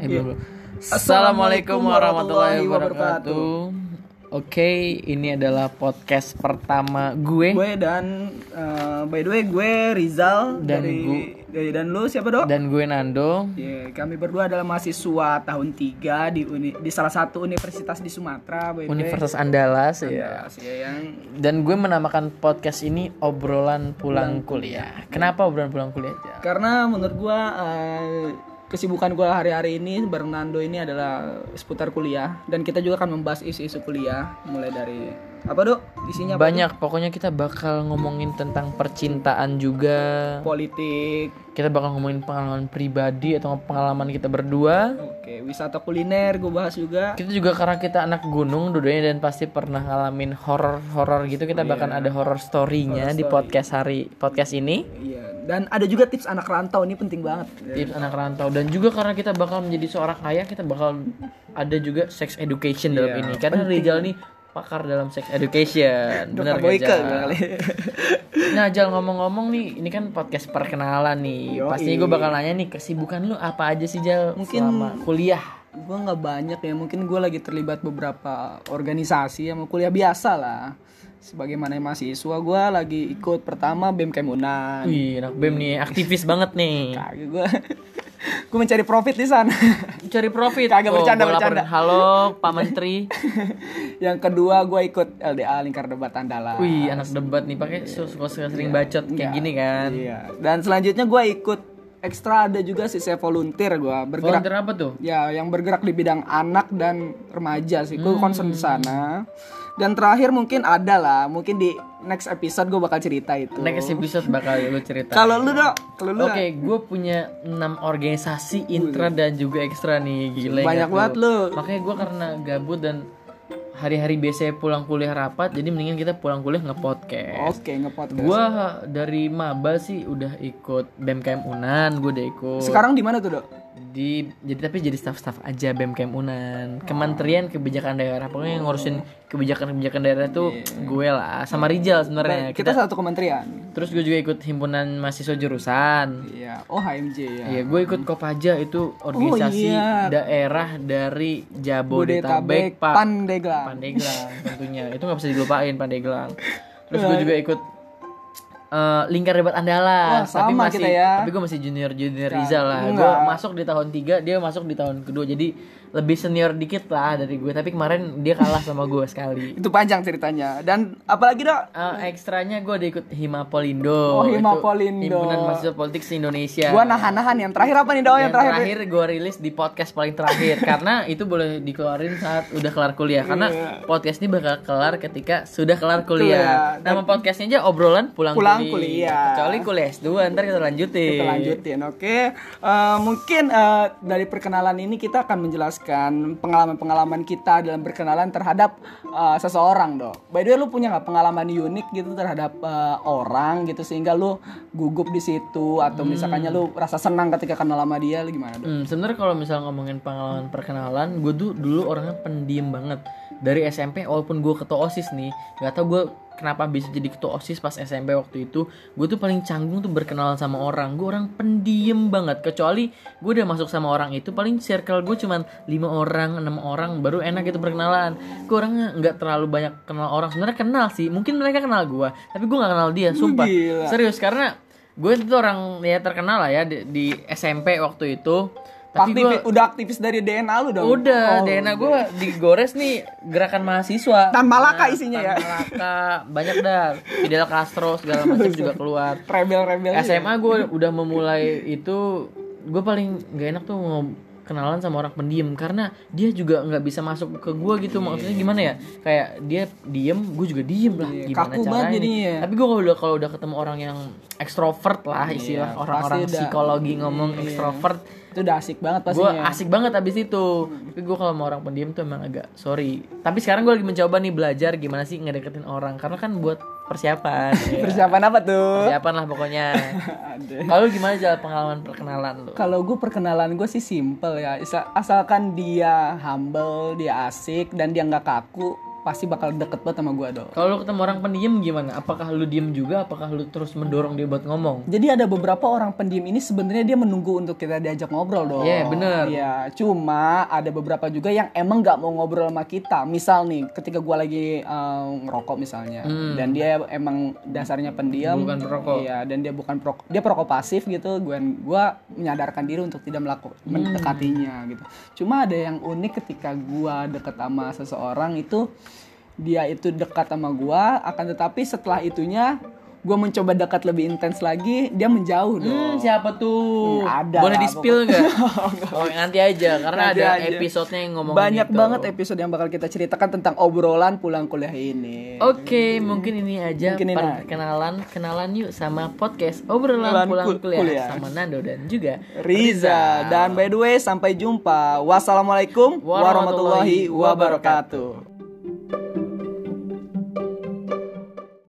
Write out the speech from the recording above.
Eh. Assalamualaikum warahmatullahi wabarakatuh. Oke, ini adalah podcast pertama gue Gue dan eh, by the way gue Rizal Dan dari, gu- dari dan lu siapa dok? dan gue Nando. Ya, kami berdua adalah mahasiswa tahun 3 di uni, di salah satu universitas di Sumatera by the way. Universitas Andalas ya. Ya, ya, yang Dan gue menamakan podcast ini obrolan pulang kuliah. Kenapa obrolan pulang kuliah karena menurut gue eh, kesibukan gue hari-hari ini bareng Nando ini adalah seputar kuliah. Dan kita juga akan membahas isu-isu kuliah mulai dari apa dok isinya apa? Banyak, pokoknya kita bakal ngomongin tentang percintaan juga. politik Kita bakal ngomongin pengalaman pribadi atau pengalaman kita berdua. oke wisata kuliner gue bahas juga Kita juga karena kita anak gunung dua-duanya dan pasti pernah ngalamin horor-horor gitu, kita bakal ada horror story-nya di podcast hari podcast ini. Iya, dan ada juga tips anak rantau ini penting banget. Tips anak rantau dan juga karena kita bakal menjadi seorang ayah, kita bakal ada juga sex education dalam Iya, ini. Karena Rizal nih pakar dalam sex education. Boyke Jal? kali. Nah, Jal ngomong-ngomong nih, ini kan podcast perkenalan nih. Yoi. Pasti gue bakal nanya nih kesibukan lu apa aja sih Jal Mungkin- selama kuliah? gue nggak banyak ya, mungkin gue lagi terlibat beberapa organisasi sama kuliah biasa lah. Sebagaimana mahasiswa, gue lagi ikut pertama BEM Kemunan. Wih, anak BEM nih, aktivis banget nih. Kagak gue, gue mencari profit di sana. Cari profit. Kagak Oh, bercanda, bercanda. Halo, Pak Menteri. Yang kedua gue ikut LDA Lingkar Debat Andalas. Wih, anak debat nih pakai suka sering bacot kayak gini kan. Iya. Dan selanjutnya gue ikut ekstra ada juga sih saya volunteer gue bergerak Volunteer apa tuh? Ya, yang bergerak di bidang anak dan remaja sih. Gue Hmm. concern di sana. Dan terakhir mungkin ada lah, mungkin di next episode gue bakal cerita itu. Next episode bakal lu cerita. Kalau lu dok, kalau lu Oke, gue punya 6 organisasi intra dan juga ekstra nih, gila Banyak banget lu. Makanya gue karena gabut dan hari-hari biasanya pulang kuliah rapat, jadi mendingan kita pulang kuliah nge-podcast. oke ngepodcast. Gue dari maba sih udah ikut BMKM Unan, gue udah ikut Sekarang di mana tuh dok? Di jadi tapi jadi staff-staff aja BMKM Unan Kementerian Kebijakan Daerah pokoknya yang ngurusin kebijakan-kebijakan daerah tuh gue lah sama Rijal sebenarnya Kita, kita satu kementerian. terus gue juga ikut himpunan mahasiswa jurusan Iya. Oh HMJ ya. Iya, gue ikut Kopaja itu organisasi iya. daerah dari Bodetabek, Jabodetabek, Pak Pandeglang. Pandeglang tentunya. Itu nggak bisa dilupain Pandeglang. Terus gue juga ikut eh, Lingkar Debat Andalas, Wah, tapi sama masih kita ya. tapi gue masih junior junior Rizal lah. Gue masuk di tahun 3, dia masuk di tahun kedua. Jadi lebih senior dikit lah dari gue. Tapi kemarin dia kalah sama gue sekali. Itu panjang ceritanya. Dan apalagi dok? Eh, ekstranya gue udah ikut Himapolindo. Oh, Himapolindo. Himpunan Mahasiswa Politik se-Indonesia. Gua nahan-nahan yang terakhir apa nih dok? Yang, yang terakhir. terakhir, gue rilis di podcast paling terakhir karena itu boleh dikeluarin saat udah kelar kuliah karena Iya. podcast ini bakal kelar ketika sudah kelar kuliah. Kuliah. Nama podcastnya aja obrolan pulang, Pulang kuliah. Kecuali kuliah S2 ntar kita lanjutin. Kita lanjutin, oke. Eh, mungkin eh, dari perkenalan ini kita akan menjelaskan pengalaman-pengalaman kita dalam berkenalan terhadap eh, seseorang, dok. By the way, lu punya nggak pengalaman unik gitu terhadap eh, orang gitu sehingga lu gugup di situ atau misalkannya lu rasa senang ketika kenal sama dia, lu gimana, dok? Hmm, sebenarnya kalau misal ngomongin pengalaman perkenalan, gue tuh dulu orangnya pendiam banget. Dari SMP, walaupun gue ketua osis nih, nggak tau gue kenapa bisa jadi ketua osis pas SMP waktu itu. Gue tuh paling canggung tuh berkenalan sama orang. Gue orang pendiam banget. Kecuali gue udah masuk sama orang itu, paling circle gue cuman lima orang, enam orang, baru enak gitu berkenalan. Gue orangnya nggak terlalu banyak kenal orang. Sebenarnya kenal sih, mungkin mereka kenal gue, tapi gue nggak kenal dia. Sumpah, Gila. serius karena gue itu orang ya terkenal lah ya di, di SMP waktu itu. Tapi gue Aktivis- udah aktivis dari DNA lu dong. udah Oh, DNA gue digores nih gerakan mahasiswa. Tan Malaka isinya ya. Malaka banyak dah. Fidel Castro segala macam juga keluar. Rebel-rebel. SMA gue udah memulai itu gue paling gak enak tuh kenalan sama orang pendiam. Karena dia juga nggak bisa masuk ke gue gitu. Maksudnya gimana ya? Kayak dia diem gue juga diem lah. Iya, gimana kaku caranya jadinya. tapi gue kalau udah kalau udah ketemu orang yang ekstrovert lah istilah Iya, orang-orang pasti udah- psikologi ngomong Iya. ekstrovert Itu udah asik banget gue pastinya. asik banget abis itu. Tapi gue kalau sama orang pendiam tuh emang agak sorry. Tapi sekarang gue lagi mencoba nih belajar gimana sih ngedeketin orang. Karena kan buat persiapan ya. Persiapan apa tuh? persiapan lah pokoknya kalau gimana jalan pengalaman perkenalan lu Kalau gue perkenalan gue sih simple ya, asalkan dia humble, dia asik dan dia nggak kaku, pasti bakal deket banget sama gue dong. Kalau lu ketemu orang pendiam gimana? Apakah lu diem juga? Apakah lu terus mendorong dia buat ngomong? Jadi ada beberapa orang pendiam ini sebenarnya dia menunggu untuk kita diajak ngobrol dong. Iya, bener. Iya, cuma ada beberapa juga yang emang nggak mau ngobrol sama kita. Misal nih, ketika gua lagi eh, ngerokok misalnya, dan dia emang dasarnya pendiam, Hmm. Bukan perokok. Iya, dan dia bukan perokok, dia perokok pasif gitu. Gua gua menyadarkan diri untuk tidak melakukan Hmm. mendekatinya gitu. Cuma ada yang unik ketika gua deket sama seseorang itu dia itu dekat sama gua akan tetapi setelah itunya gua mencoba dekat lebih intens lagi dia menjauh Hmm, dong siapa tuh? Hmm, ada Boleh di spill nggak? oh, nanti aja karena Nanti ada aja. episodenya yang ngomong banyak gitu. banget episode yang bakal kita ceritakan tentang obrolan pulang kuliah ini Oke, mungkin ini aja Mungkin ini perkenalan kenalan yuk sama podcast obrolan Obrolan pulang kul- kuliah, kuliah. sama Nando dan juga Riza dan by the way sampai jumpa wassalamualaikum warahmatullahi Warahmatullahi wabarakatuh